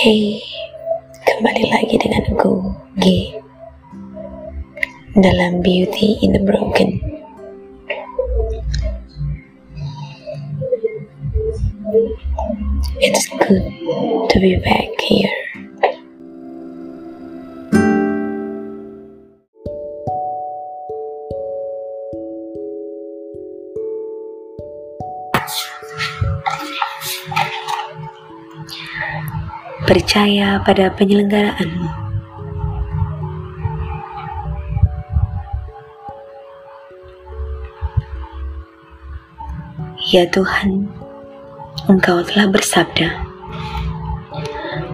Hey, kembali lagi dengan aku, G. Dalam Beauty in the Broken. It's good to be back here. Percaya pada penyelenggaraanmu. Ya Tuhan, Engkau telah bersabda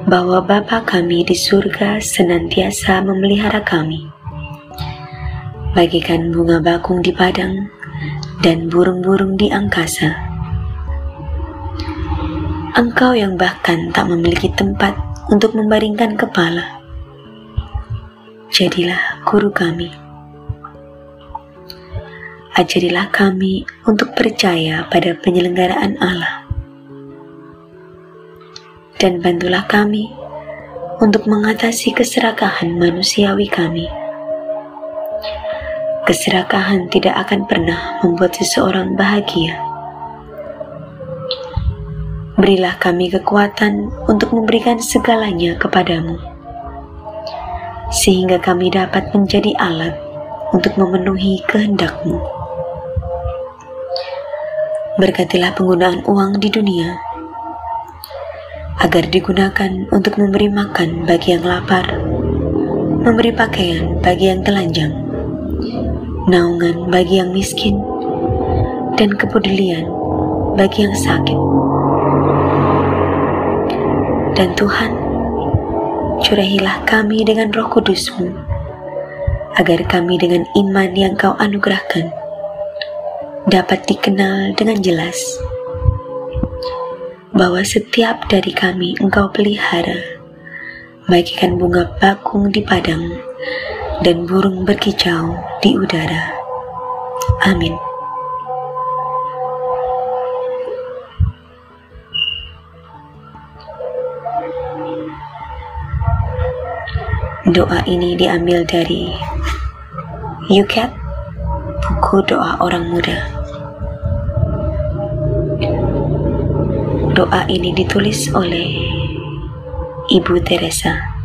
bahwa Bapa kami di surga senantiasa memelihara kami, bagikan bunga bakung di padang dan burung-burung di angkasa. Engkau yang bahkan tak memiliki tempat untuk membaringkan kepala. Jadilah guru kami. Ajarilah kami untuk percaya pada penyelenggaraan Allah. Dan bantulah kami untuk mengatasi keserakahan manusiawi kami. Keserakahan tidak akan pernah membuat seseorang bahagia Berilah kami kekuatan untuk memberikan segalanya kepadamu, sehingga kami dapat menjadi alat untuk memenuhi kehendakmu. Berkatilah penggunaan uang di dunia, agar digunakan untuk memberi makan bagi yang lapar, memberi pakaian bagi yang telanjang, naungan bagi yang miskin, dan kepedulian bagi yang sakit. Dan Tuhan, curahilah kami dengan roh kudusmu, agar kami dengan iman yang kau anugerahkan, dapat dikenal dengan jelas bahwa setiap dari kami engkau pelihara, baik ikan bunga bakung di padang dan burung berkicau di udara. Amin. Doa ini diambil dari Yucat, buku doa orang muda. Doa ini ditulis oleh Ibu Teresa.